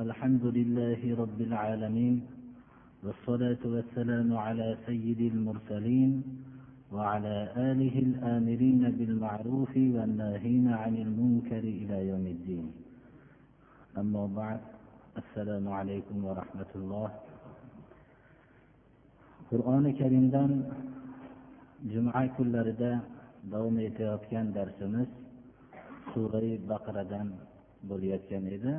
الحمد لله رب العالمين والصلاة والسلام على سيد المرسلين وعلى آله الآمرين بالمعروف والناهين عن المنكر إلى يوم الدين. أما بعد السلام عليكم ورحمة الله. qur'oni karimdan juma kunlarida davom etayotgan darsimiz surai baqaradan bo'layotgan edi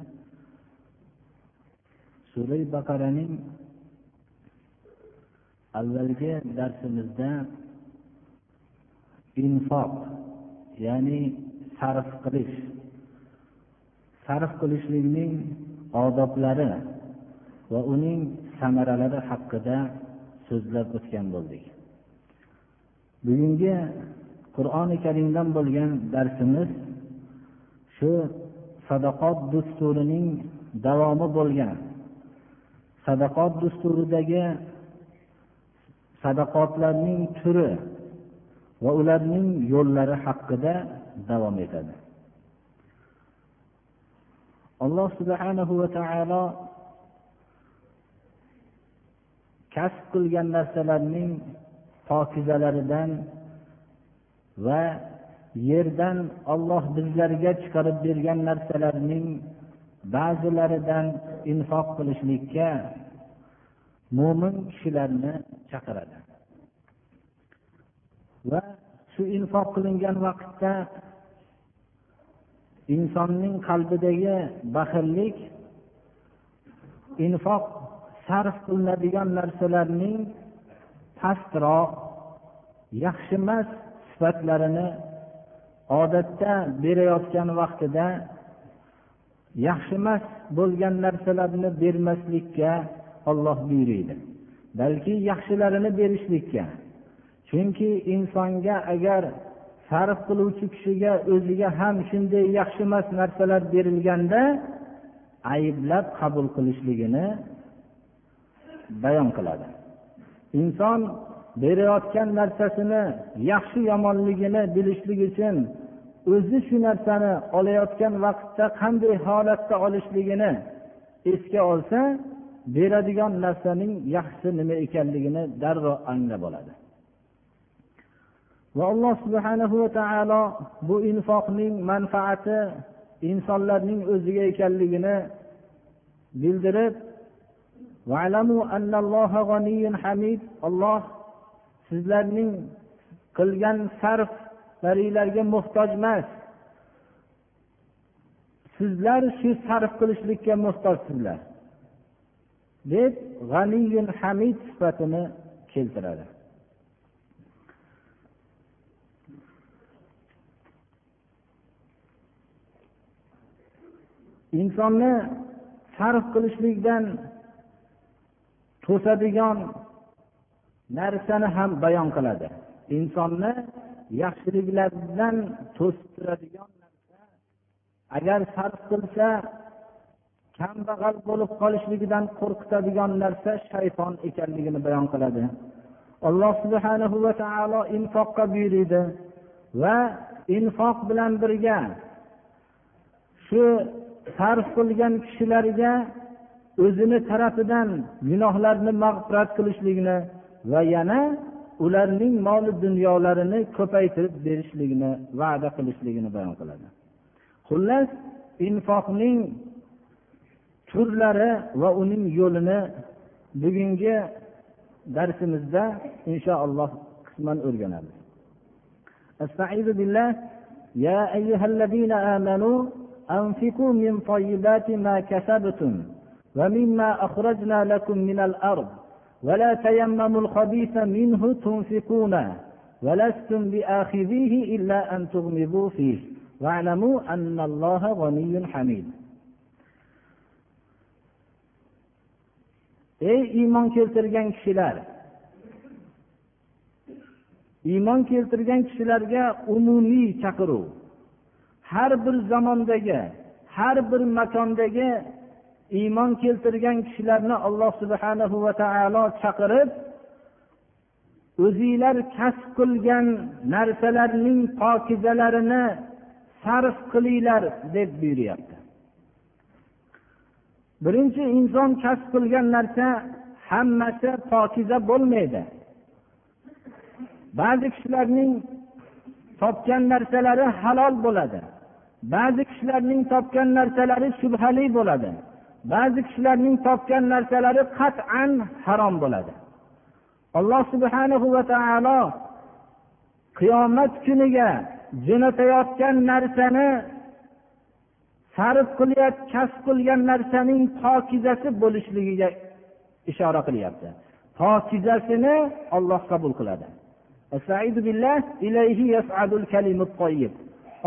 surai baqaraning avvalgi darsimizda infoq ya'ni sarf qilish sarf qilishlikning odoblari va uning samaralari haqida so'zlab o'tgan bo'ldik. Bugungi qur'oni karimdan bo'lgan darsimiz shu sadaqot dusturining davomi bo'lgan sadaqot dusturidagi sadaqotlarning turi va ularning yo'llari haqida davom etadi. Alloh subhanahu va taolo kasb qilgan narsalarning pokizalaridan va yerdan olloh bizlarga chiqarib bergan narsalarning ba'zilaridan infoq qilishlikka mo'min kishilarni chaqiradi. Va shu infoq qilingan vaqtda insonning qalbidagi baxillik infoq sarf qilinadigan narsalarning pastroq yaxshi emas sifatlarini odatda berayotgan vaqtida yaxshi emas bo'lgan narsalarni bermaslikka olloh buyuriydi. Balki yaxshilarini berishlikka. Chunki insonga agar sarf qiluvchi kishiga o'ziga ham shunday yaxshi emas narsalar berilganda ayblab qabul qilishligini bayon qiladi. Inson berayotgan narsasini yaxshi yomonligini bilishlik uchun o'zi shu narsani olayotgan vaqtda qanday holatda olishligini esga olsa beradigan narsaning yaxshisi nima ekanligini darrov anglab oladi. Va alloh subhanahu va taolo bu infoqning manfaati insonlarning o'ziga ekanligini bildirib alloh sizlarning qilgan sarf sarflaringlarga muhtoj emas. Sizlar shu sarf qilishlikka muhtojsizlar. deb g'aniyun hamid sifatini keltiradi. Insonni sarf qilishlikdan to'sadigan narsani ham bayon qiladi. Insonni yaxshiliklardan to'stiradigan narsa. Agar sarf qilsa kambag'al bo'lib qolishligidan qo'rqitadigan narsa shayton ekanligini bayon qiladi. Alloh subhanahu va taolo infoqqa buyuriydi va infoq bilan birga shu sarf qilgan kishilarga o'zini tarafidan gunohlarni mag'firat qilishlikni va yana ularning moli dunyolarini ko'paytirib berishligini va'da qilishligini bayon qiladi xullas infoqning turlari va uning yo'lini bugungi darsimizda inshaalloh qisman o'rganamiz استعيذ بالله يا أيها الذين آمنوا أنفقوا من طيبات ما كسبتم ومما أخرجنا لكم من الأرض ولا تيمموا الخبيث منه تنفقون ولستم بآخذيه إلا أن تغمضوا فيه واعلموا أن الله غني حميد ey iymon keltirgan kishilar iymon keltirgan kishilarga umumiy chaqiruv har bir zamondagi har bir makondagi iymon keltirgan kishilarni alloh subhanahu va taolo chaqirib o'zinglar kasb qilgan narsalarning pokizalarini sarf qilinglar deb buyuryapti. Birinchi inson kasb qilgan narsa hammasi pokiza bo'lmaydi. Ba'zi kishilarning topgan narsalari halol bo'ladi. Ba'zi kishilarning topgan narsalari shubhali bo'ladi. Ba'zi kishilarning topgan narsalari qat'an harom bo'ladi. Alloh subhanahu va taolo qiyomat kuniga jo'natayotgan narsani sarf qilyap kasb qilgan narsaning pokizasi bo'lishligiga ishora qilyapti. Pokizasini olloh qabul qiladi.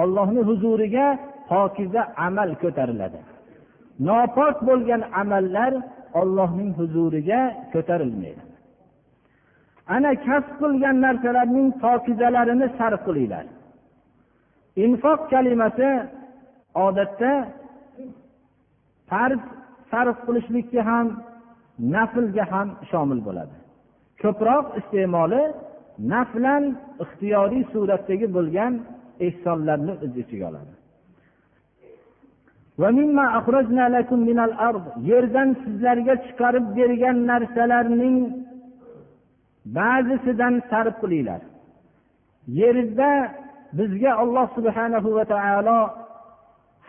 Ollohni huzuriga pokiza amal ko'tariladi. Nopok bo'lgan amallar ollohning huzuriga ko'tarilmaydi. Ana kasb qilgan narsalarning pokizalarini sarf qilinglar. Infoq kalimasi odatda farz sarf qilishlikka ham naflga ham shomil bo'ladi. Ko'proq iste'moli naflan ixtiyoriy suratdagi bo'lgan ehsonlarni o'z ichiga oladi. Yerdan sizlarga chiqarib bergan narsalarning ba'zisidan sarf qilinglar. Yerda bizga alloh subhanahu va taolo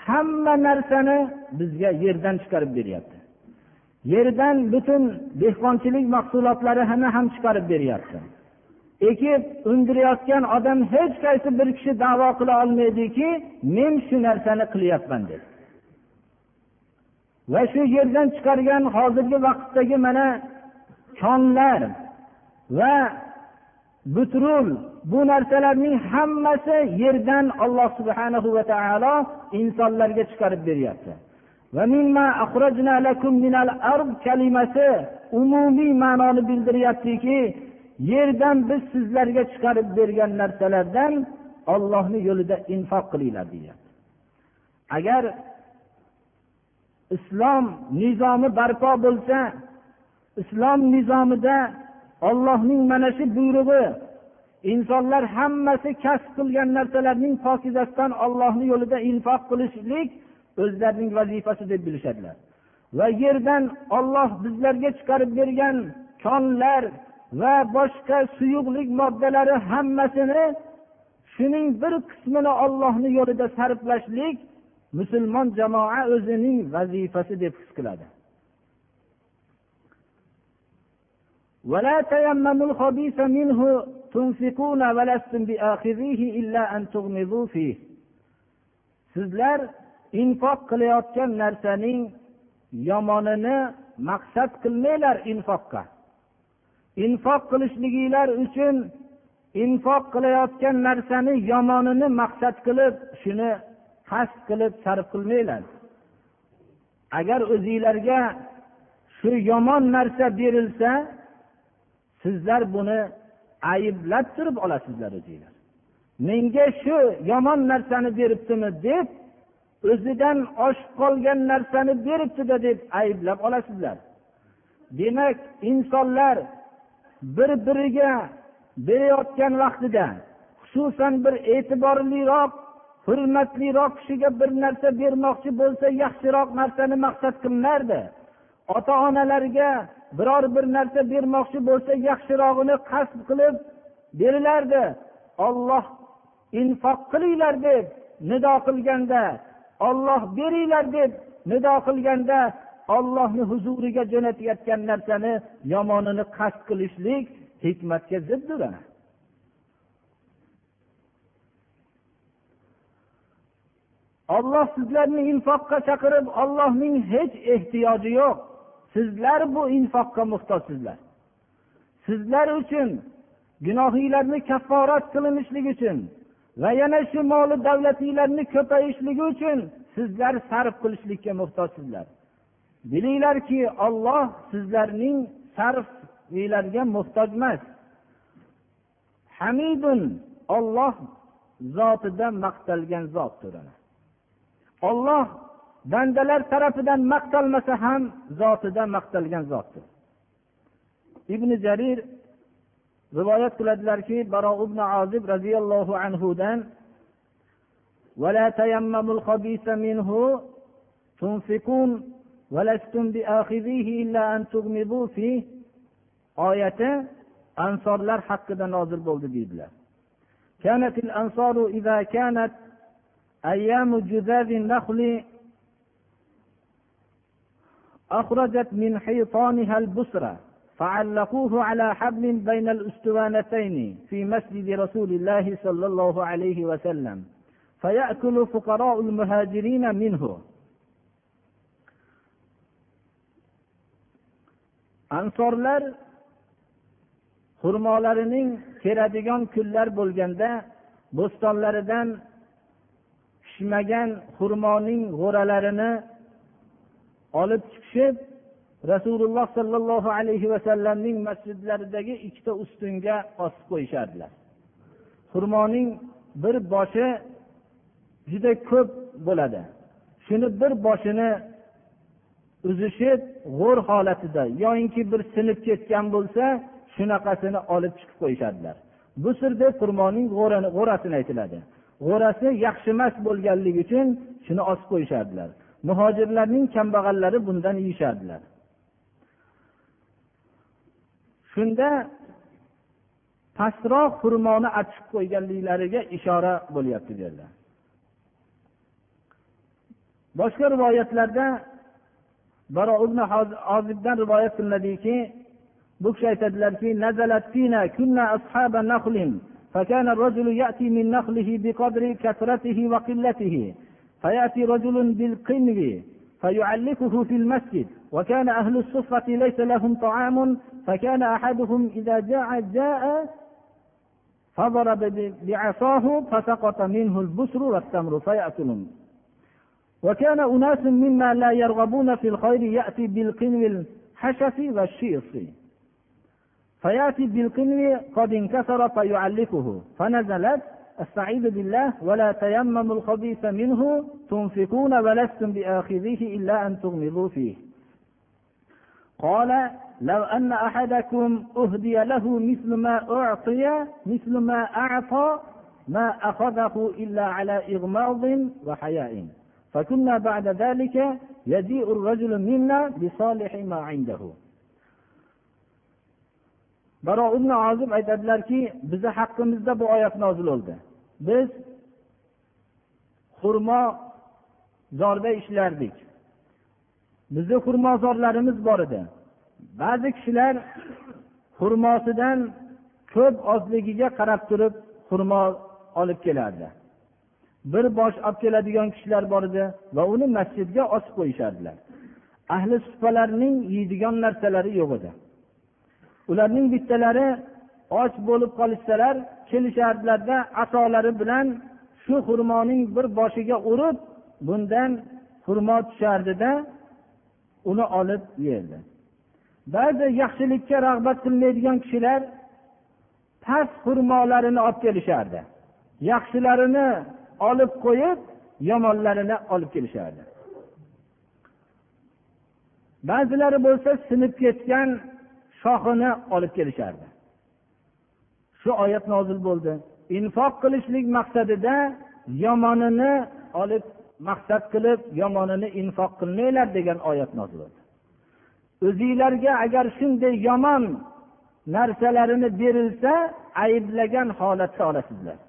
hamma narsani bizga yerdan chiqarib beryapti. Yerdan butun dehqonchilik mahsulotlarini ham chiqarib beryapti. Ekib undirayotgan odam hech qaysi bir kishi davo qila olmaydiki men shu narsani qilyapman deb va shu yerdan chiqargan hozirgi vaqtdagi mana konlar va butrul bu narsalarning hammasi yerdan alloh subhanahu va taolo insonlarga chiqarib beryapti. Kalimasi umumiy ma'noni bildiryaptiki yerdan biz sizlarga chiqarib bergan narsalardan ollohni yo'lida infoq qilinglar deyapti. Agar islom nizomi barpo bo'lsa islom nizomida ollohning mana shu buyrug'i insonlar hammasi kasb qilgan narsalarning pokizasidan ollohni yo'lida infoq qilishlik o'zlarining vazifasi deb bilishadilar. Va yerdan olloh bizlarga chiqarib bergan konlar va boshqa suyuqlik moddalari hammasini shuning bir qismini ollohni yo'lida sarflashlik musulmon jamoa o'zining vazifasi deb his qiladi ولا تيمموا الخبيث منه تنفقون ولستم بآخذيه إلا أن تغمضوا فيه sizlar infoq qilayotgan narsaning yomonini maqsad qilmanglar infoqqa infoq qilishliginglar uchun infoq qilayotgan narsani yomonini maqsad qilib shuni qasd qilib sarf qilmanglar. Agar o'zinglarga shu yomon narsa berilsa sizlar buni ayblab turib olasizlar o'zinglar. Menga shu yomon narsani beribdimi deb o'zidan oshib qolgan narsani beribdida deb ayblab olasizlar. Demak insonlar bir biriga berayotgan vaqtida xususan bir e'tiborliroq hurmatliroq kishiga bir narsa bermoqchi bo'lsa yaxshiroq narsani maqsad qilinardi ota onalarga biror bir narsa bermoqchi bo'lsa yaxshirog'ini qasd qilib berilardi. Olloh infoq qilinglar deb nido qilganda olloh beringlar deb nido qilganda ollohni huzuriga jo'natayotgan narsani yomonini qasd qilishlik hikmatga ziddir olloh sizlarni infoqqa chaqirib ollohning hech ehtiyoji yo'q. Sizlar bu infoqqa muhtojsizlar. Sizlar uchun gunohinglarni kafforat qilinishligi uchun va yana shu moli davlatinglarni ko'payishligi uchun sizlar sarf qilishlikka muhtojsizlar. Bilinglarki olloh sizlarning sarfinglarga muhtoj emas. Hamidun olloh zotida maqtalgan zotdir olloh bandalar tarafidan maqtalmasa ham zotida maqtalgan zotdir ibn jarir rivoyat qiladilarki baro ibn ozib roziyallohu anhudan ولا تيمموا الخبيث منه تنفقون ولستم بآخذيه إلا أن تغمضوا فيه oyati ansorlar haqida nozil bo'ldi deydilar كانت الأنصار إذا كانت أيام جذاذ النخل أخرجت من حيطانها البسرة فعلقوه على حبل بين الأسطوانتين في مسجد رسول الله صلى الله عليه وسلم فيأكل فقراء المهاجرين منه ansorlar xurmolarining teradigan kunlar bo'lganda bo'stonlaridan pishmagan xurmoning g'o'ralarini olib chiqishib rasululloh sollallohu alayhi vasallamning masjidlaridagi ikkita ustunga osib qo'yishardilar. Xurmoning bir boshi juda ko'p bo'ladi. Shuni bir boshini uzishib g'o'r holatida yoyinki bir sinib ketgan bo'lsa shunaqasini olib chiqib qo'yishadilar bu sirda deb xurmoning g'o'rasini aytiladi. G'o'rasi yaxshi emas bo'lganligi uchun shuni osib qo'yishardilar. Muhojirlarning kambag'allari bundan yeyishardilar. Shunda pastroq xurmoni achib qo'yganliklariga ishora bo'lyapti bu yerda boshqa rivoyatlarda baro ibn hozibdan rivoyat qilinadiki bu kishi aytadilarki فكان الرجل يأتي من نخله بقدر كثرته وقلته. فيأتي رجل بالقنو فيعلقه في المسجد. وكان أهل الصفة ليس لهم طعام فكان أحدهم إذا جاء جاء فضرب بعصاه فسقط منه البسر والتمر فيأكلون. وكان أناس مما لا يرغبون في الخير يأتي بالقنو الحشف والشيص. فيأتي بالقنو قد انكسر فيعلقه. فنزلت أستعيذ بالله ولا تيمموا الخبيث منه تنفقون ولستم بآخذيه إلا أن تغمضوا فيه. قال لو أن أحدكم أهدي له مثل ما أعطي مثل ما أعطى ما أخذه إلا على إغماض وحياء. فكنا بعد ذلك يجيء الرجل منا بصالح ما عنده. Baro ibn ozib aytadilarki bizni haqqimizda bu oyat nozil bo'ldi. Biz xurmo zorda ishlardik. Bizni xurmozorlarimiz bor edi. Ba'zi kishilar xurmosidan ko'p ozligiga qarab turib xurmo olib kelardi. Bir bosh olib keladigan kishilar bor edi va uni masjidga osib qo'yishardilar. Ahli supalarning yeydigan narsalari yo'q edi. Ularning bittalari och bo'lib qolishsalar kelishardilarda asolari bilan shu xurmoning bir boshiga urib bundan xurmo tushardida uni olib yerdi. Ba'zi yaxshilikka rag'bat qilmaydigan kishilar past xurmolarini olib kelishardi. Yaxshilarini olib qo'yib yomonlarini olib kelishardi. Ba'zilari bo'lsa sinib ketgan shoxini olib kelishardi. Shu oyat nozil bo'ldi. Infoq qilishlik maqsadida yomonini olib maqsad qilib yomonini infoq qilmanglar degan oyat nozil bo'ldi. O'zinglarga agar shunday yomon narsalarini berilsa ayblagan holatda olasizlar.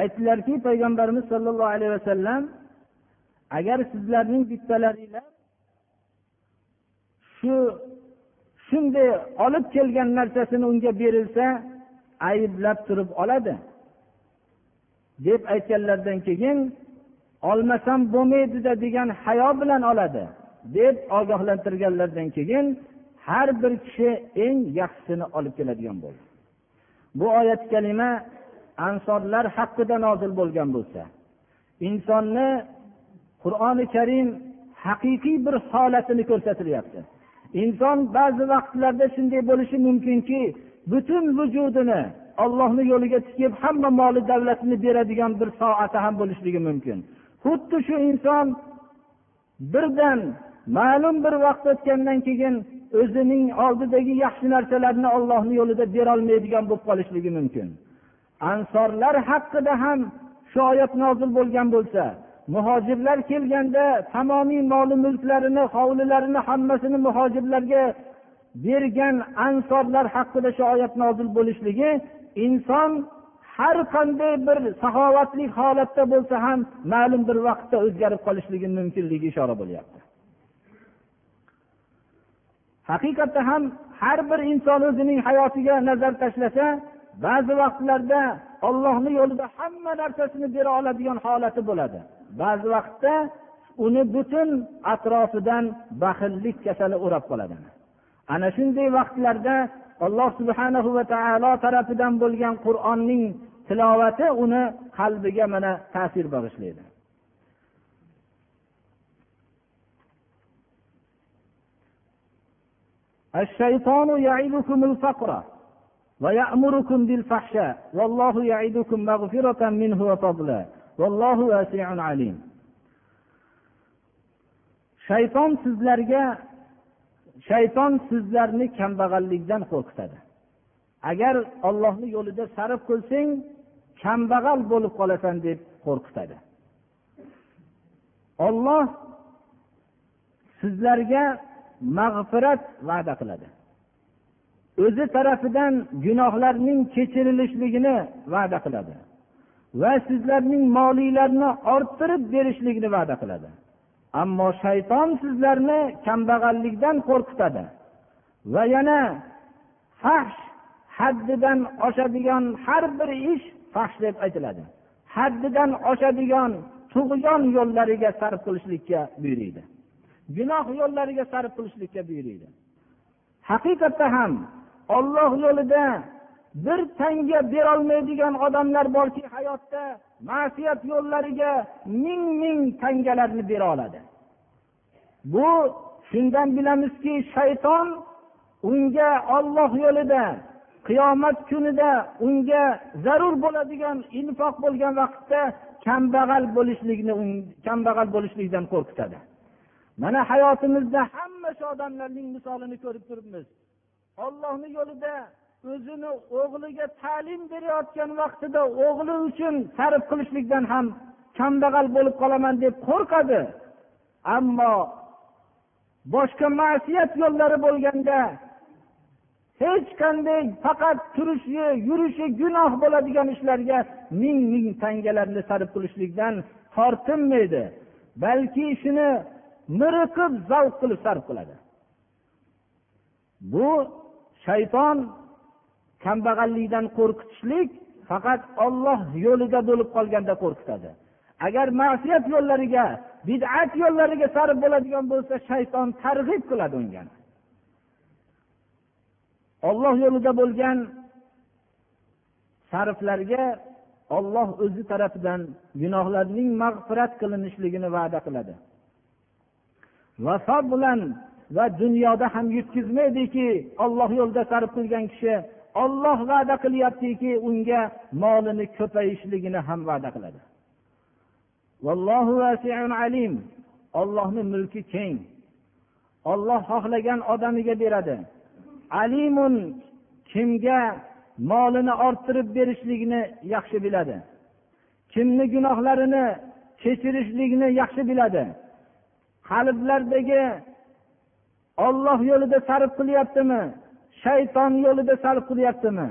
Aytdilarki payg'ambarimiz sollallohu alayhi vasallam agar sizlarning bittalaringlar shu shunday olib kelgan narsasini unga berilsa ayblab turib oladi. Deb aytganlaridan keyin olmasam bo'lmaydida degan hayo bilan oladi deb ogohlantirganlaridan keyin har bir kishi eng yaxshisini olib keladigan bo'ldi. Bu oyat kalima ansorlar haqida nozil bo'lgan bo'lsa insonni qur'oni karim haqiqiy bir holatini ko'rsatilyapti. Inson ba'zi vaqtlarda shunday bo'lishi mumkinki butun vujudini ollohni yo'liga tikib hamma moli davlatini beradigan bir soati ham bo'lishligi mumkin. Xuddi shu inson birdan ma'lum bir vaqt o'tgandan keyin o'zining oldidagi yaxshi narsalarni ollohni yo'lida berolmaydigan bo'lib qolishligi mumkin. Ansorlar haqida ham shu oyat nozil bo'lgan bo'lsa muhojirlar kelganda tamomiy moli mulklarini hovlilarini hammasini muhojirlarga bergan ansorlar haqida shu oyat nozil bo'lishligi inson har qanday bir saxovatli holatda bo'lsa ham ma'lum bir vaqtda o'zgarib qolishligi mumkinligi ishora bo'lyapti. Haqiqatda ham har bir inson o'zining hayotiga nazar tashlasa ba'zi vaqtlarda ollohni yo'lida hamma narsasini bera oladigan holati bo'ladi. ba'zi vaqtda uni butun atrofidan baxillik kasali o'rab qoladi ana shunday vaqtlarda alloh subhanahu va taolo tarafidan bo'lgan qur'onning tilovati uni qalbiga mana ta'sir bag'ishlaydi الشيطان يعدكم الفقر ويأمركم بالفحشاء والله يعدكم مغفرة منه وفضلا vallohu vasiun alim. Shayton sizlarga shayton sizlarni kambag'allikdan qo'rqitadi. Agar ollohni yo'lida sarf qilsang kambag'al bo'lib qolasan deb qo'rqitadi. Olloh sizlarga mag'firat va'da qiladi. O'zi tarafidan gunohlarning kechirilishligini va'da qiladi. Va sizlarning molinglarni orttirib berishlikni va'da qiladi. Ammo shayton sizlarni kambag'allikdan qo'rqitadi va yana fahsh haddidan oshadigan har bir ish fahsh deb aytiladi. Haddidan oshadigan tug'yon yo'llariga sarf qilishlikka buyuriydi. Gunoh yo'llariga sarf qilishlikka buyuriydi. Haqiqatda ham olloh yo'lida bir tanga berolmaydigan odamlar borki hayotda ma'siyat yo'llariga ming ming tangalarni bera oladi. Bu shundan bilamizki shayton unga olloh yo'lida qiyomat kunida unga zarur bo'ladigan infoq bo'lgan vaqtda kambag'al bo'lishlikni kambag'al bo'lishlikdan qo'rqitadi. Mana hayotimizda hamma shu odamlarning misolini ko'rib turibmiz. Ollohni yo'lida o'zini o'g'liga ta'lim berayotgan vaqtida o'g'li uchun sarf qilishlikdan ham kambag'al bo'lib qolaman deb qo'rqadi. Ammo boshqa ma'siyat yo'llari bo'lganda hech qanday faqat turishi yurishi gunoh bo'ladigan ishlarga ming ming tangalarni sarf qilishlikdan tortinmaydi balki shuni miriqib zavq qilib sarf qiladi. Bu shayton kambag'allikdan qo'rqitishlik faqat olloh yo'lida bo'lib qolganda qo'rqitadi. Agar ma'siyat yo'llariga bid'at yo'llariga sarf bo'ladigan bo'lsa shayton targ'ib qiladi unga. Olloh yo'lida bo'lgan sarflarga olloh o'zi tarafidan gunohlarning mag'firat qilinishligini va'da qiladi. Vafo bilan va dunyoda ham yutkazmaydiki olloh yo'lida sarf qilgan kishi olloh va'da qilyaptiki unga molini ko'payishligini ham va'da qiladi. Ollohni mulki keng. Olloh xohlagan odamiga beradi. Alimun kimga molini orttirib berishlikni yaxshi biladi. Kimni gunohlarini kechirishlikni yaxshi biladi. Qalblardagi olloh yo'lida sarf qilyaptimi? Shayton yo'lida sarf qilyaptimi?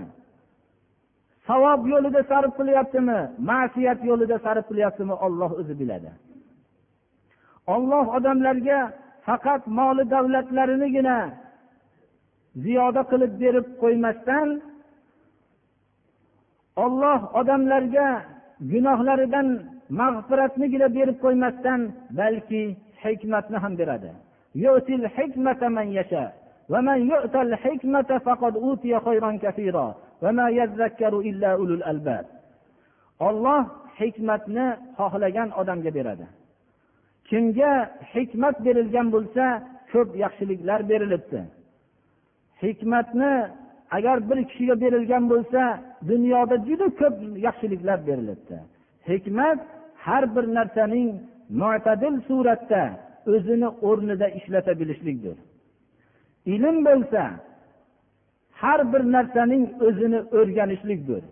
Savob yo'lida sarf qilyaptimi? Ma'siyat yo'lida sarf qilyaptimi? Olloh o'zi biladi. Olloh odamlarga faqat moli davlatlarinigina ziyoda qilib berib qo'ymasdan olloh odamlarga gunohlaridan mag'firatnigina berib qo'ymasdan balki hikmatni ham beradi. ومن يؤت الحكمة فقد أوتي خيرا كثيرا وما يذكر إلا أولو الألباب olloh hikmatni xohlagan odamga beradi kimga hikmat berilgan bo'lsa ko'p yaxshiliklar berilibdi hikmatni agar bir kishiga berilgan bo'lsa dunyoda juda ko'p yaxshiliklar berilibdi hikmat har bir narsaning mo'tadil suratda o'zini o'rnida ishlata bilishlikdir Ilm bo'lsa har bir narsaning o'zini o'rganishlikdir.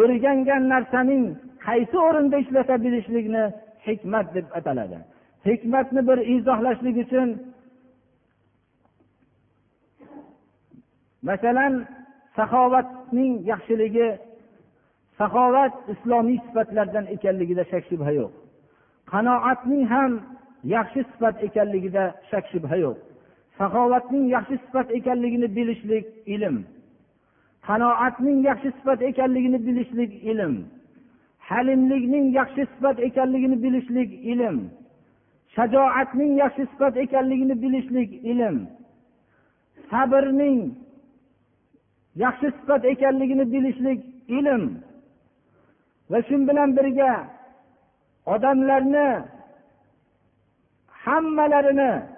O'rgangan narsaning qaysi o'rinda ishlata bilishlikni hikmat deb ataladi. Hikmatni bir izohlashlik uchun masalan saxovatning yaxshiligi saxovat islomiy sifatlardan ekanligida shak shubha yo'q. Qanoatning ham yaxshi sifat ekanligida shak shubha yo'q. Saxovatning yaxshi sifat ekanligini bilishlik ilm. Qanoatning yaxshi sifat ekanligini bilishlik ilm. Halimlikning yaxshi sifat ekanligini bilishlik ilm. Shajoatning yaxshi sifat ekanligini bilishlik ilm. Sabrning yaxshi sifat ekanligini bilishlik ilm. Va shu bilan birga odamlarni hammalarini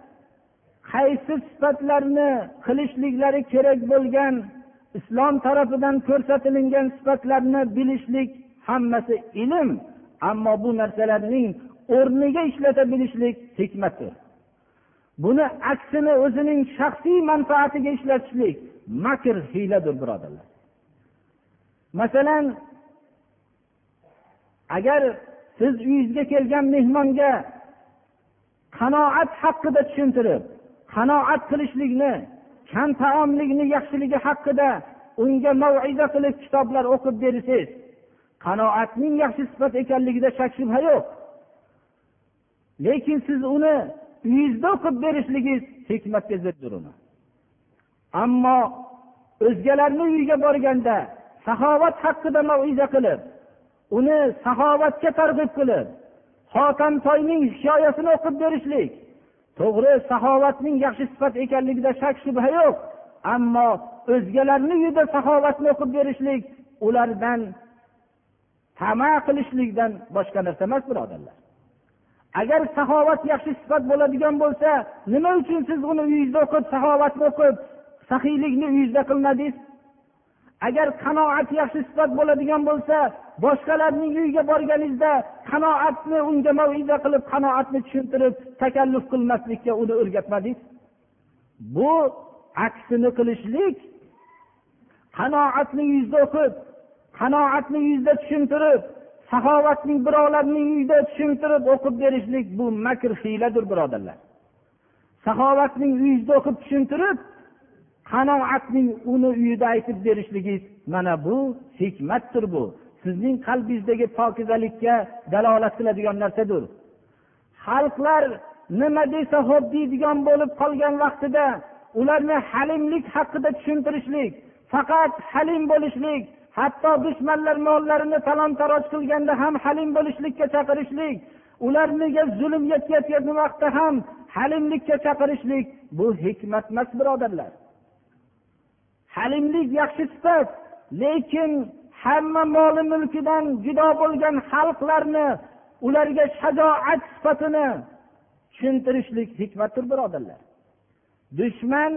qaysi sifatlarni qilishliklari kerak bo'lgan islom tarafidan ko'rsatilingan sifatlarni bilishlik hammasi ilm ammo bu narsalarning o'rniga ishlata bilishlik hikmatdir. Buni aksini o'zining shaxsiy manfaatiga ishlatishlik makr hiyladir birodarlar. Masalan agar siz uyingizga kelgan mehmonga qanoat haqida tushuntirib qanoat qilishlikni kam taomlikni yaxshiligi haqida unga maiza qilib kitoblar o'qib bersangiz qanoatning yaxshi sifat ekanligida shak shubha yo'q. Lekin siz uni uyingizda o'qib berishligingiz hikmatga ziddir uni ammo o'zgalarni uyiga borganda saxovat haqida maiza qilib uni saxovatga targ'ib qilib xotamtoyning hikoyasini o'qib berishlik to'g'ri saxovatning yaxshi sifat ekanligida shak shubha yo'q. Ammo o'zgalarni uyida saxovatni o'qib berishlik ulardan tama qilishlikdan boshqa narsa emas birodarlar. Agar saxovat yaxshi sifat bo'ladigan bo'lsa nima uchun siz uni uyingizda o'qib saxovatni o'qib saxiylikni uyingizda qilmadingiz? Agar qanoat yaxshi sifat bo'ladigan bo'lsa boshqalarning uyiga borganingizda qanoatni unga maviza qilib qanoatni tushuntirib takalluf qilmaslikka uni o'rgatmadingiz? Bu aksini qilishlik qanoatni yuzda o'qib qanoatni yuzda tushuntirib saxovatning birovlarning uyida tushuntirib o'qib berishlik bu makr hiyladir birodarlar. Saxovatning uyingizda o'qib tushuntirib qanoatning uni uyida aytib berishligingiz mana bu hikmatdir bu. Sizning qalbingizdagi pokizalikka dalolat qiladigan narsadir. Xalqlar nima desa ho'p deydigan bo'lib qolgan vaqtida ularni halimlik haqida tushuntirishlik faqat halim bo'lishlik hatto dushmanlar mollarini talon taroj qilganda ham halim bo'lishlikka chaqirishlik ularga zulm yetkazgan vaqtda ham halimlikka chaqirishlik bu hikmat emas birodarlar. Halimlik yaxshi sifat lekin hamma moli mulkidan judo bo'lgan xalqlarni ularga shajoat sifatini tushuntirishlik hikmatdir birodarlar. Dushman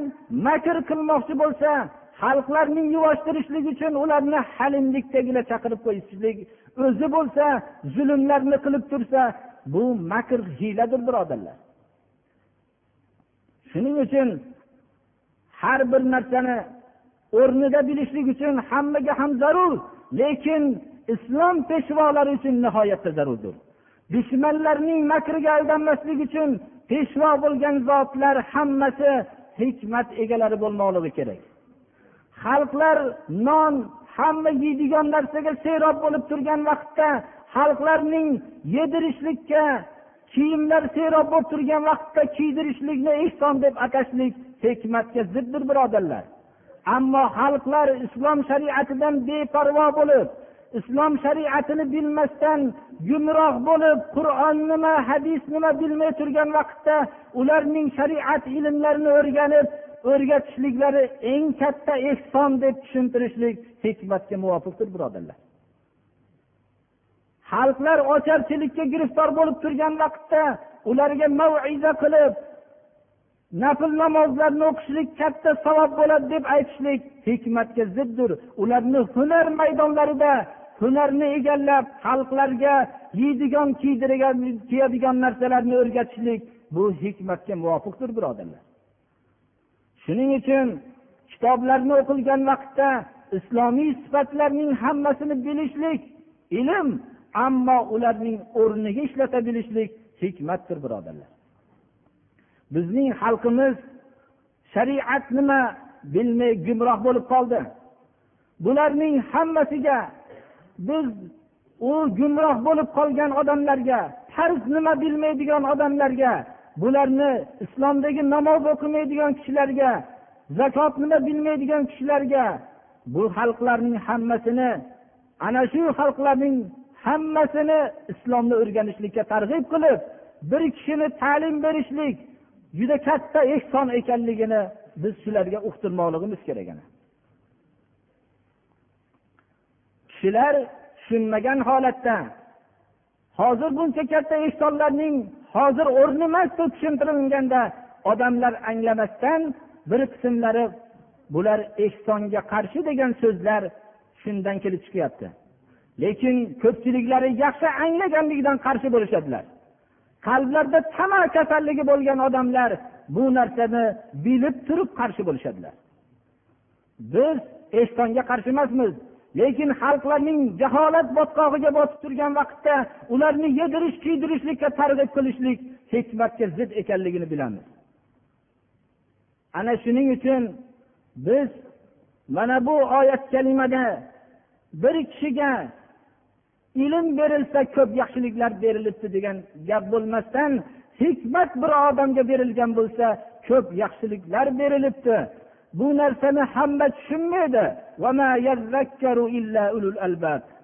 makr qilmoqchi bo'lsa xalqlarning yuvoshtirishlik uchun ularni halimlikdagilar chaqirib qo'yishlik o'zi bo'lsa zulmlarni qilib tursa bu makr hiyladir birodarlar. Shuning uchun har bir narsani o'rnida bilishlik uchun hammaga ham zarur lekin islom peshvolari uchun nihoyatda zarurdir. Dushmanlarning makriga aldanmaslik uchun peshvo bo'lgan zotlar hammasi hikmat egalari bo'lmoqligi kerak. Xalqlar non hamma yeydigan narsaga serob bo'lib turgan vaqtda xalqlarning yedirishlikka kiyimlar serob bo'lib turgan vaqtda kiydirishlikni ehson deb atashlik hikmatga ziddir birodarlar. Ammo xalqlar islom shariatidan beparvo bo'lib islom shariatini bilmasdan gumroh bo'lib qur'on nima hadis nima bilmay turgan vaqtda ularning shariat ilmlarini o'rganib o'rgatishliklari eng katta ehson deb tushuntirishlik hikmatga muvofiqdir birodarlar. Xalqlar ocharchilikka giriftor bo'lib turgan vaqtda ularga maiza qilib nafl namozlarni o'qishlik katta savob bo'ladi deb aytishlik hikmatga ziddir. Ularni hunar maydonlarida hunarni egallab xalqlarga yeydigan kiydirgan kiyadigan narsalarni o'rgatishlik bu hikmatga muvofiqdir birodarlar. Shuning uchun kitoblarni o'qilgan vaqtda islomiy sifatlarning hammasini bilishlik ilm ammo ularning o'rniga ishlata bilishlik hikmatdir birodarlar. Bizning xalqimiz shariat nima bilmay gumroh bo'lib qoldi. Bularning hammasiga biz u gumroh bo'lib qolgan odamlarga farz nima bilmaydigan odamlarga bularni islomdagi namoz o'qimaydigan kishilarga zakot nima bilmaydigan kishilarga bu xalqlarning hammasini ana shu xalqlarning hammasini islomni o'rganishlikka targ'ib qilib bir kishini ta'lim berishlik juda katta ehson ekanligini biz shularga uqtirmoqligimiz kerak kishilar tushunmagan holatda hozir buncha katta ehsonlarning hozir o'rni emas deb tushuntirilganda odamlar anglamasdan bir qismlari bular ehsonga qarshi degan so'zlar shundan kelib chiqyapti. Lekin ko'pchiliklari yaxshi anglaganligidan qarshi bo'lishadilar. Qalblarida tama kasalligi bo'lgan odamlar bu narsani bilib turib qarshi bo'lishadilar. Biz ehsonga qarshi emasmiz lekin xalqlarning jaholat botqog'iga botib turgan vaqtda ularni yedirish kiydirishlikka targ'ib qilishlik hikmatga zid ekanligini bilamiz. Ana shuning uchun biz mana bu oyat kalimada bir kishiga ilm berilsa ko'p yaxshiliklar berilibdi degan gap bo'lmasdan hikmat bir odamga berilgan bo'lsa ko'p yaxshiliklar berilibdi. Bu narsani hamma tushunmaydi.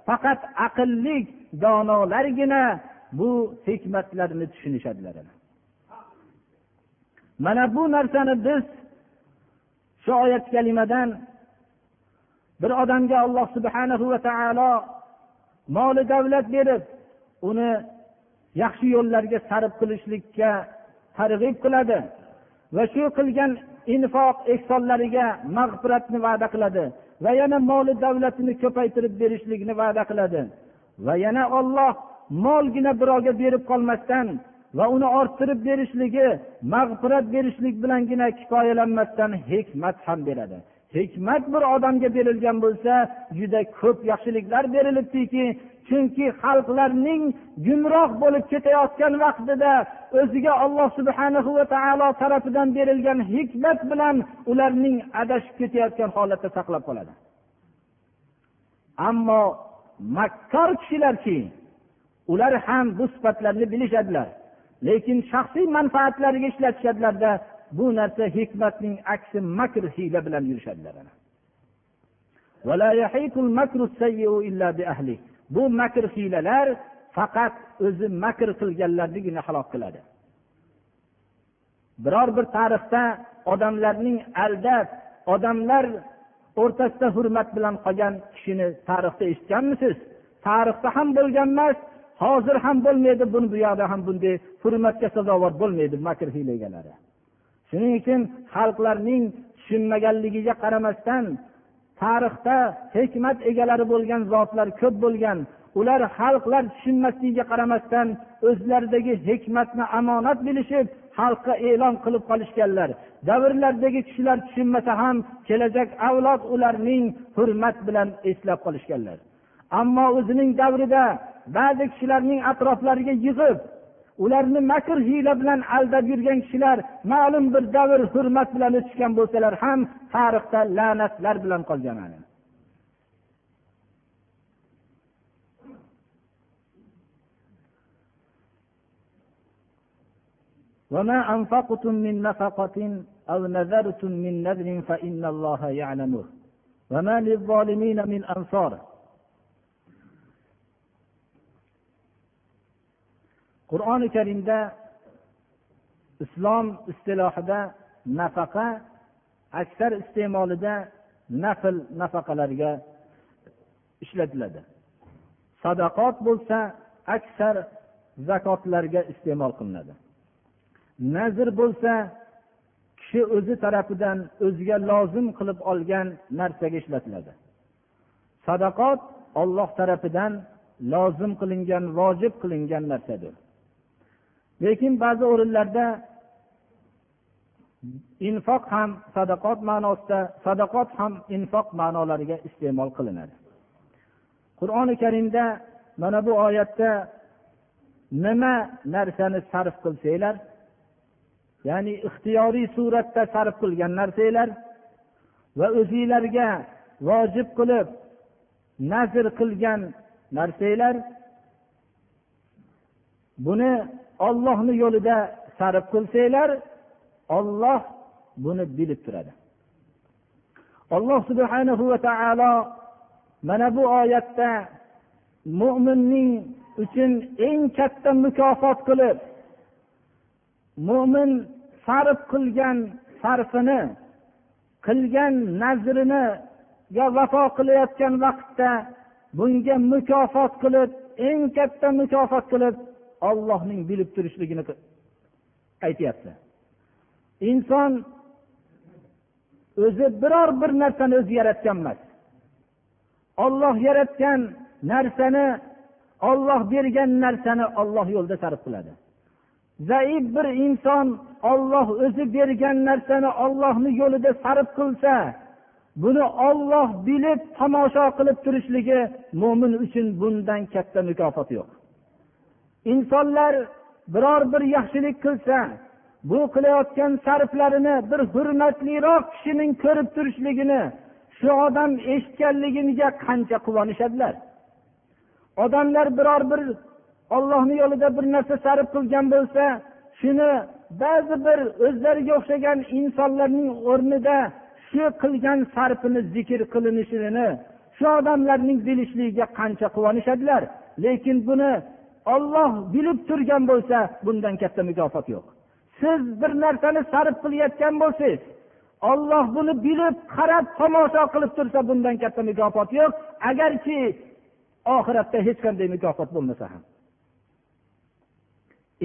Faqat aqlli donolargina bu hikmatlarni tushunishadilar. Mana bu narsani biz shu oyat kalimadan bir odamga alloh subhanahu va taolo moli davlat berib uni yaxshi yo'llarga sarf qilishlikka targ'ib qiladi va shu qilgan infoq ehsonlariga mag'firatni va'da qiladi va yana moli davlatini ko'paytirib berishlikni va'da qiladi va yana olloh molgina birovga berib qolmasdan va uni orttirib berishligi mag'firat berishlik bilangina kifoyalanmasdan hikmat ham beradi. Hikmat bir odamga berilgan bo'lsa juda ko'p yaxshiliklar berilibdiki chunki xalqlarning gumroh bo'lib ketayotgan vaqtida o'ziga alloh subhanahu va taolo tarafidan berilgan hikmat bilan ularning adashib ketayotgan holatda saqlab qoladi. Ammo makkor kishilarki ular ham bu sifatlarni bilishadilar lekin shaxsiy manfaatlariga ishlatishadilarda bu narsa hikmatning aksi makr hiyla bilan yurishadilar bu makr hiylalar faqat o'zi makr qilganlarnigina halok qiladi. Biror bir tarixda odamlarning aldab odamlar o'rtasida hurmat bilan qolgan kishini tarixda eshitganmisiz? Tarixda ham bo'lgan emas hozir ham bo'lmaydi buni bu yoqda ham bunday hurmatga sazovor bo'lmaydi makr hiyla egalari shuning uchun xalqlarning tushunmaganligiga qaramasdan tarixda hikmat egalari bo'lgan zotlar ko'p bo'lgan ular xalqlar tushunmasligiga qaramasdan o'zlaridagi hikmatni omonat bilishib xalqqa e'lon qilib qolishganlar. Davrlardagi kishilar tushunmasa ham kelajak avlod ularning hurmat bilan eslab qolishganlar. Ammo o'zining davrida ba'zi kishilarning atroflariga yig'ib ularni makr hiyla bilan aldab yurgan kishilar ma'lum bir davr hurmat bilan o'tishgan bo'lsalar ham tarixda la'natlar bilan qolgan وما أنفقتم من نفقة أو نذرتم من نذر فإن الله يعلمه وما للظالمين من أنصار qur'oni karimda islom istilohida nafaqa aksar iste'molida nafl nafaqalarga ishlatiladi. Sadaqot bo'lsa aksar zakotlarga iste'mol qilinadi. Nazr bo'lsa kishi o'zi tarafidan o'ziga lozim qilib olgan narsaga ishlatiladi. Sadaqot olloh tarafidan lozim qilingan vojib qilingan narsadir. Lekin ba'zi o'rinlarda infoq ham sadaqot ma'nosida sadaqot ham infoq ma'nolariga iste'mol qilinadi. Qur'oni karimda mana bu oyatda nima narsani sarf qilsanglar ya'ni ixtiyoriy suratda sarf qilgan narsanglar va o'zinglarga vojib qilib nazr qilgan narsanglar buni ollohni yo'lida sarf qilsanglar olloh buni bilib turadi. Alloh subhanahu va taolo mana bu oyatda mo'minning uchun eng katta mukofot qilib mo'min sarf qilgan sarfini qilgan nazriniga vafo qilayotgan vaqtda bunga mukofot qilib eng katta mukofot qilib ollohning bilib turishligini aytyapti. Inson o'zi biror bir narsani o'zi yaratgan emas. Olloh yaratgan narsani olloh bergan narsani olloh yo'lida sarf qiladi. Zaif bir inson olloh o'zi bergan narsani ollohni yo'lida sarf qilsa buni olloh bilib tomosha qilib turishligi mo'min uchun bundan katta mukofot yo'q. Insonlar biror bir yaxshilik qilsa bu qilayotgan sarflarini bir hurmatliroq kishining ko'rib turishligini shu odam eshitganligiga qancha quvonishadilar? Odamlar biror bir ollohni yo'lida bir narsa sarf qilgan bo'lsa shuni ba'zi bir o'zlariga o'xshagan insonlarning o'rnida shu qilgan sarfini zikr qilinishini shu odamlarning bilishligiga qancha quvonishadilar? Lekin buni olloh bilib turgan bo'lsa bundan katta mukofot yo'q. Siz bir narsani sarf qilayotgan bo'lsangiz olloh buni bilib qarab tomosha qilib tursa bundan katta mukofot yo'q. Agarki oxiratda hech qanday mukofot bo'lmasa ham.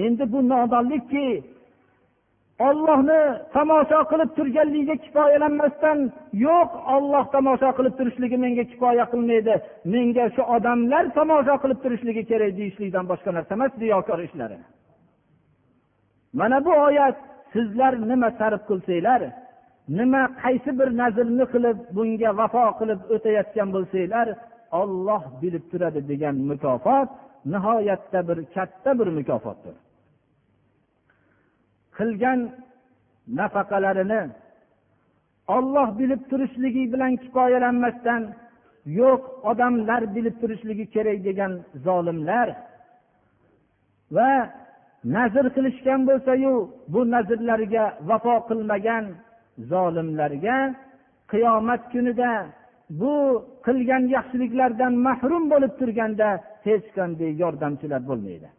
Endi bu nodonlikki ollohni tomosha qilib turganligiga kifoyalanmasdan yo'q olloh tomosha qilib turishligi menga kifoya qilmaydi. Menga shu odamlar tomosha qilib turishligi kerak deyishlikdan boshqa narsa emas riyokor ishlari mana bu oyat sizlar nima sarf qilsanglar nima qaysi bir nazrni qilib bunga vafo qilib o'tayotgan bo'lsanglar olloh bilib turadi degan mukofot nihoyatda bir katta bir mukofotdir. Qilgan nafaqalarini olloh bilib turishligi bilan kifoyalanmasdan yo'q odamlar bilib turishligi kerak degan zolimlar va nazr qilishgan bo'lsayu bu nazrlariga vafo qilmagan zolimlarga qiyomat kunida bu qilgan yaxshiliklardan mahrum bo'lib turganda hech qanday yordamchilar bo'lmaydi.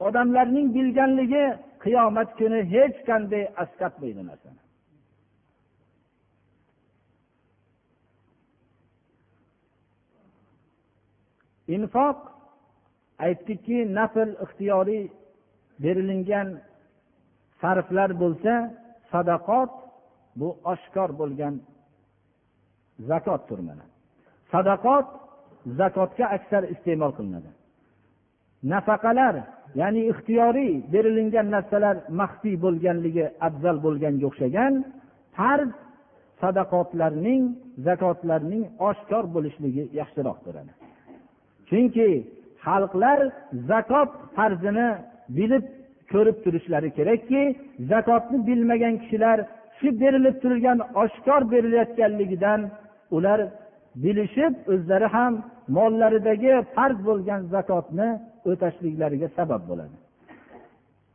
Odamlarning bilganligi qiyomat kuni hech qanday asqatmaydi narsani. Infoq aytdikki nafl ixtiyoriy berilingan sarflar bo'lsa sadaqot bu oshkor bo'lgan zakotdir mana. Sadaqot zakotga aksar iste'mol qilinadi. Nafaqalar ya'ni ixtiyoriy berilingan narsalar maxfiy bo'lganligi afzal bo'lganga o'xshagan farz sadaqotlarning zakotlarning oshkor bo'lishligi yaxshiroqdir chunki xalqlar zakot farzini bilib ko'rib turishlari kerakki zakotni bilmagan kishilar shu berilib turgan oshkor berilayotganligidan ular bilishib o'zlari ham mollaridagi farz bo'lgan zakotni o'tashliklariga sabab bo'ladi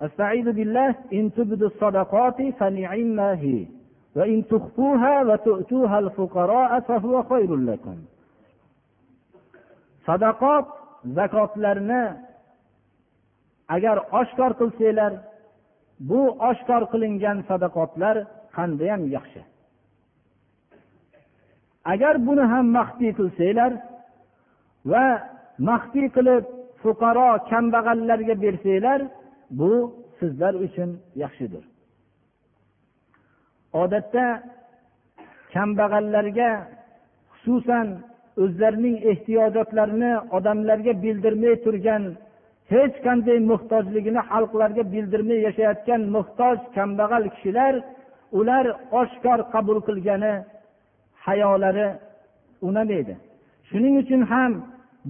استعيذ بالله إن تبدوا الصدقات فنعما هي وإن تخفوها وتؤتوها الفقراء فهو خير لكم sadaqot zakotlarni agar oshkor qilsanglar bu oshkor qilingan sadaqotlar qandayyam yaxshi agar buni ham maxfiy qilsanglar va maxfiy qilib fuqaro kambag'allarga bersanglar bu sizlar uchun yaxshidir. Odatda kambag'allarga xususan o'zlarining ehtiyojotlarini odamlarga bildirmay turgan hech qanday muhtojligini xalqlarga bildirmay yashayotgan muhtoj kambag'al kishilar ular oshkor qabul qilgani hayolari unamaydi shuning uchun ham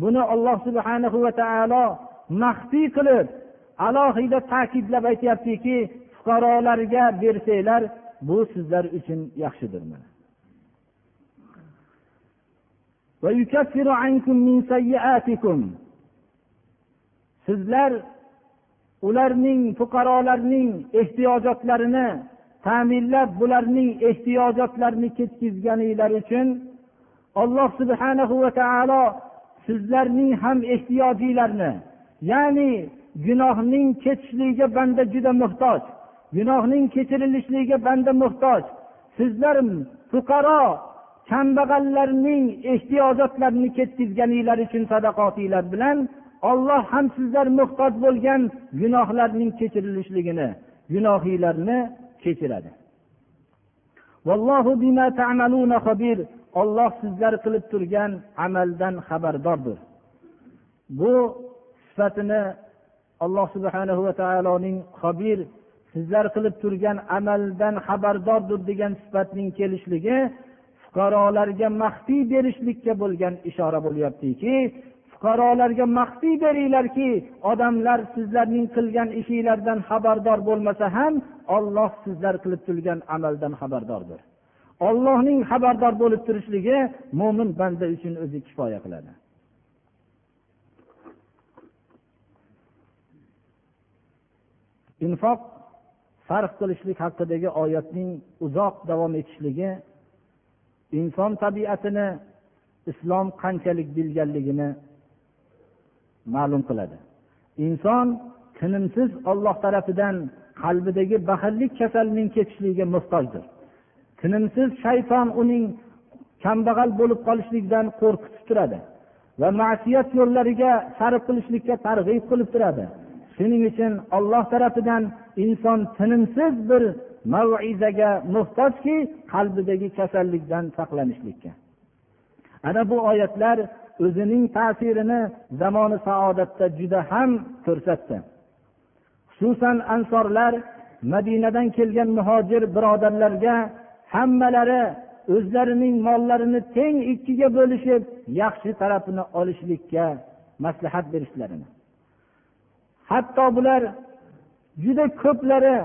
buni alloh subhanahu va taolo maxfiy qilib alohida ta'kidlab aytyaptiki fuqarolarga bersanglar bu sizlar uchun yaxshidir sizlar ularning fuqarolarning ehtiyojotlarini ta'minlab bularning ehtiyojotlarini ketkazganinglar uchun alloh subhanahu va taolo sizlarning ham ehtiyojinglarni ya'ni gunohning ketishligiga banda juda muhtoj gunohning kechirilishligiga banda muhtoj sizlar fuqaro kambag'allarning ehtiyojotlarini ketkazganinglar uchun sadaqotinglar bilan olloh ham sizlar muhtoj bo'lgan gunohlarning kechirilishligini gunohinglarni kechiradi. Olloh sizlar qilib turgan amaldan xabardordir. Bu sifatini alloh subhana va taoloning xobir sizlar qilib turgan amaldan xabardordir degan sifatning kelishligi fuqarolarga maxfiy berishlikka bo'lgan ishora bo'lyaptiki fuqarolarga maxfiy beringlarki odamlar sizlarning qilgan ishinglardan xabardor bo'lmasa ham olloh sizlar qilib turgan amaldan xabardordir. Ollohning xabardor bo'lib turishligi mo'min banda uchun o'zi kifoya qiladi. Infoq sarf qilishlik haqidagi oyatning uzoq davom etishligi inson tabiatini islom qanchalik bilganligini ma'lum qiladi. Inson tinimsiz olloh tarafidan qalbidagi baxillik kasalining ketishligiga muhtojdir. Tinimsiz shayton uning kambag'al bo'lib qolishlikdan qo'rqitib turadi va ma'siyat yo'llariga sarf qilishlikka targ'ib qilib turadi. Shuning uchun olloh tarafidan inson tinimsiz bir maizaga muhtojki qalbidagi kasallikdan saqlanishlikka. Ana bu oyatlar o'zining ta'sirini zamoni saodatda juda ham ko'rsatdi. Xususan ansorlar madinadan kelgan muhojir birodarlarga hammalari o'zlarining mollarini teng ikkiga bo'lishib yaxshi tarafini olishlikka maslahat berishlarini. Hatto bular juda ko'plari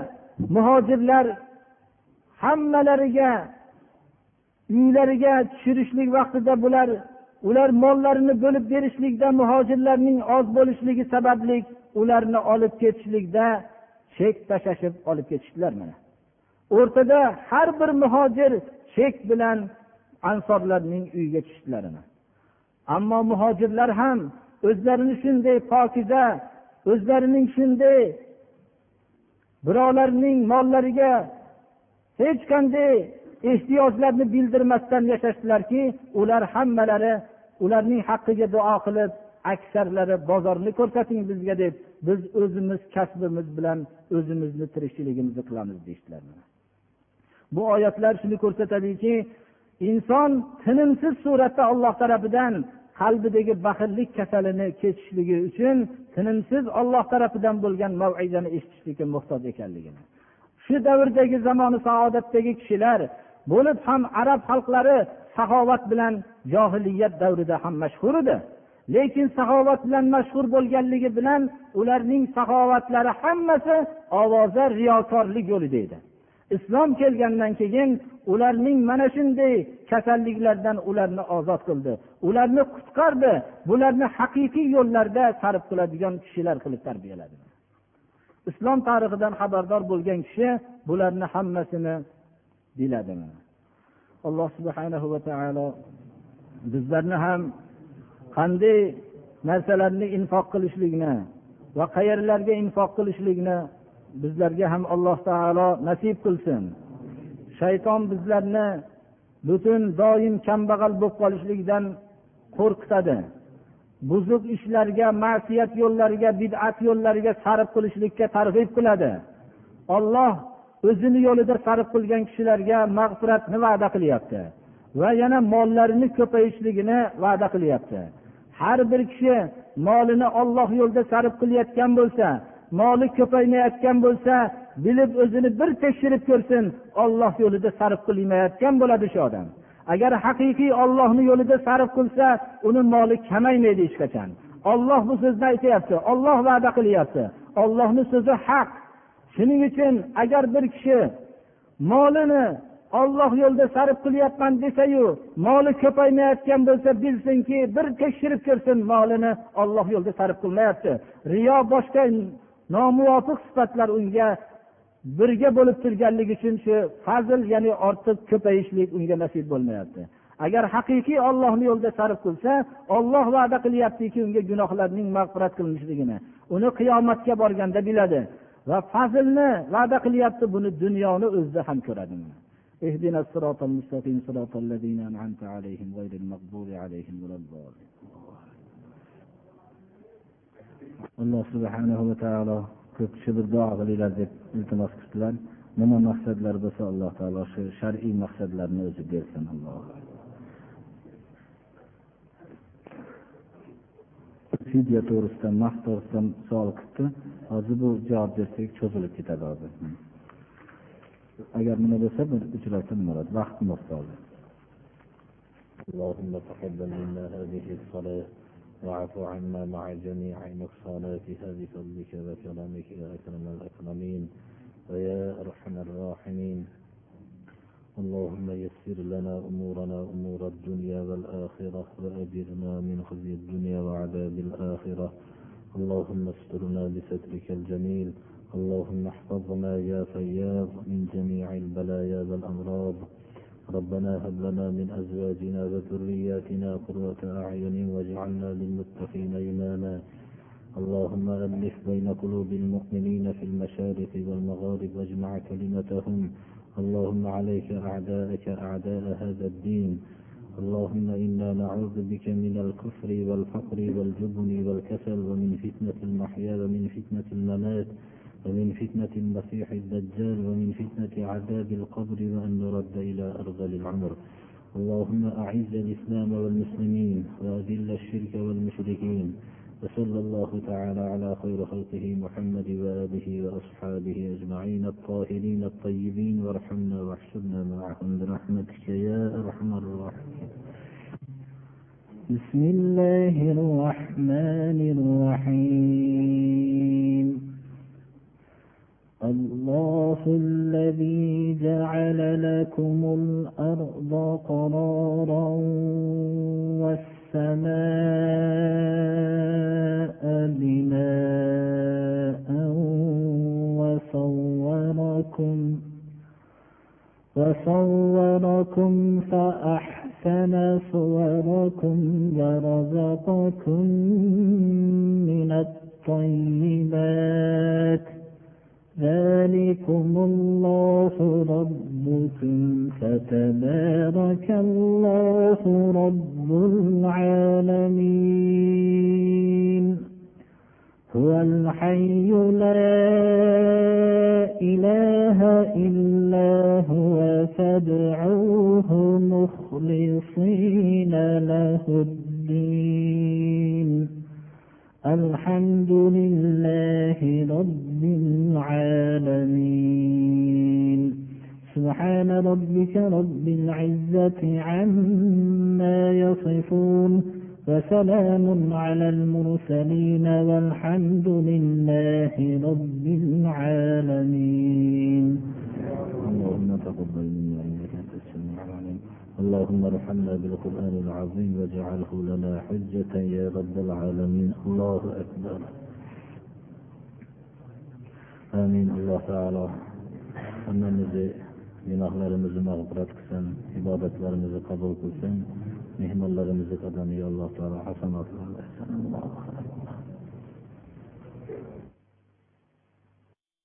muhojirlar hammalariga uylariga tushirishlik vaqtida bular ular mollarini bo'lib berishlikda muhojirlarning oz bo'lishligi sababli ularni olib ketishlikda chek tashlashib olib ketishdilar mana. O'rtada har bir muhojir chek bilan ansorlarning uyiga tushdilarini ammo muhojirlar ham o'zlarini shunday pokiza o'zlarining shunday birovlarning mollariga hech qanday ehtiyojlarni bildirmasdan yashashdilarki ular hammalari ularning haqqiga duo qilib aksarlari bozorni ko'rsating bizga deb biz o'zimiz kasbimiz bilan o'zimizni tirikchiligimizni qilamiz deyishdilar. Bu oyatlar shuni ko'rsatadiki inson tinimsiz suratda olloh tarafidan qalbidagi baxillik kasalini kechishligi uchun tinimsiz olloh tarafidan bo'lgan mavizani eshitishlikka muhtoj ekanligini. Shu davrdagi zamoni saodatdagi kishilar bo'lib ham arab xalqlari saxovat bilan johiliyat davrida ham mashhur edi. Lekin saxovat bilan mashhur bo'lganligi bilan ularning saxovatlari hammasi ovoza riyokorlik yo'lida edi. Islom kelgandan keyin ularning mana shunday kasalliklardan ularni ozod qildi. Ularni qutqardi. Bularni haqiqiy yo'llarda sarf qiladigan kishilar qilib tarbiyaladi islom tarixidan xabardor bo'lgan kishi bularni hammasini biladi alloh subhana va taolo bizlarni ham qanday narsalarni infoq qilishlikni va qayerlarga infoq qilishlikni bizlarga ham alloh taolo nasib qilsin. Shayton bizlarni butun doim kambag'al bo'lib qolishlikdan qo'rqitadi. Buzuq ishlarga ma'siyat yo'llariga bid'at yo'llariga sarf qilishlikka targ'ib qiladi. Olloh o'zini yo'lida sarf qilgan kishilarga mag'firatni va'da qilyapti va yana mollarini ko'payishligini va'da qilyapti. Har bir kishi molini olloh yo'lida sarf qilayotgan bo'lsa moli ko'paymayotgan bo'lsa bilib o'zini bir tekshirib ko'rsin olloh yo'lida sarf qilmayotgan bo'ladi shu odam. Agar haqiqiy ollohni yo'lida sarf qilsa uni moli kamaymaydi hech qachon. Olloh bu so'zni aytyapti olloh va'da qilyapti ollohni so'zi haq. Shuning uchun agar bir kishi molini olloh yo'lida sarf qilyapman desayu moli ko'paymayotgan bo'lsa bilsinki bir tekshirib ko'rsin molini olloh yo'lida sarf qilmayapti. Riyo boshqa nomuvofiq sifatlar unga birga bo'lib turganligi uchun shu fazl ya'ni ortiq ko'payishlik unga nasib bo'lmayapti agar haqiqiy ollohni yo'lida sarf qilsa olloh va'da qilyaptiki unga gunohlarning mag'firat qilinishligini uni qiyomatga borganda biladi va fazlni va'da qilyapti buni dunyoni o'zida ham ko'radi اهدنا الصراط المستقيم صراط الذين أنعمت عليهم غير المغضوب عليهم ولا الضالين alloh subhanahu va taolo ko'p kishi bir duo qilinglar deb iltimos qildilar nima maqsadlar bo'lsa alloh taolo shu shar'iy maqsadlarni o'zi bersin alloh fidya to'g'risida mahv to'g'risida savol qilibdi hozir bu javob bersak cho'zilib ketadi hozir agar nima bo'lsa bir uchrashsa nima bo'ladi vaqt muhtoj اللهم تقبل منا هذه الصلاة واعف عنا مع جميع نقصاناتها بفضلك وكرمك يا أكرم الأكرمين ويا أرحم الراحمين. اللهم يسر لنا أمورنا أمور الدنيا والآخرة وأجرنا من خزي الدنيا وعذاب الآخرة. اللهم استرنا بسترك الجميل. اللهم احفظنا يا فياض من جميع البلايا والأمراض. ربنا هب لنا من أزواجنا وذرياتنا قرة أعين واجعلنا للمتقين إماما. اللهم ألف بين قلوب المؤمنين في المشارق والمغارب واجمع كلمتهم. اللهم عليك أعداءك أعداء هذا الدين. اللهم إنا نعوذ بك من الكفر والفقر والجبن والكسل ومن فتنة المحيا ومن فتنة الممات. ومن فتنة المسيح الدجال ومن فتنة عذاب القبر وأن نرد إلى أرذل العمر. اللهم أعز الإسلام والمسلمين وأذل الشرك والمشركين. وصلى الله تعالى على خير خلقه محمد وآله وأصحابه أجمعين الطاهرين الطيبين. وارحمنا واحشرنا معهم برحمتك يا أرحم الراحمين. بسم الله الرحمن الرحيم. الله الذي جعل لكم الأرض قرارا والسماء بناء وصوركم وصوركم فأحسن صوركم ورزقكم من الطيبات ذلكم الله ربكم فتبارك الله رب العالمين. هو الحي لا إله إلا هو فادعوه مخلصين له الدين. الحمد لله رب العالمين سبحان ربك رب العزة عما يصفون وسلام على المرسلين والحمد لله رب العالمين. اللهم تقبل منا إنك أنت السميع العليم. اللهم ارحمنا بالقرآن العظيم واجعله لنا حجة يا رب العالمين. الله أكبر. amin. Alloh taolo hammamizni gunohlarimizni mag'firat qilsin ibodatlarimizni qabul qilsin mehmonlarimizni qadamiga alloh taolo hasanotlar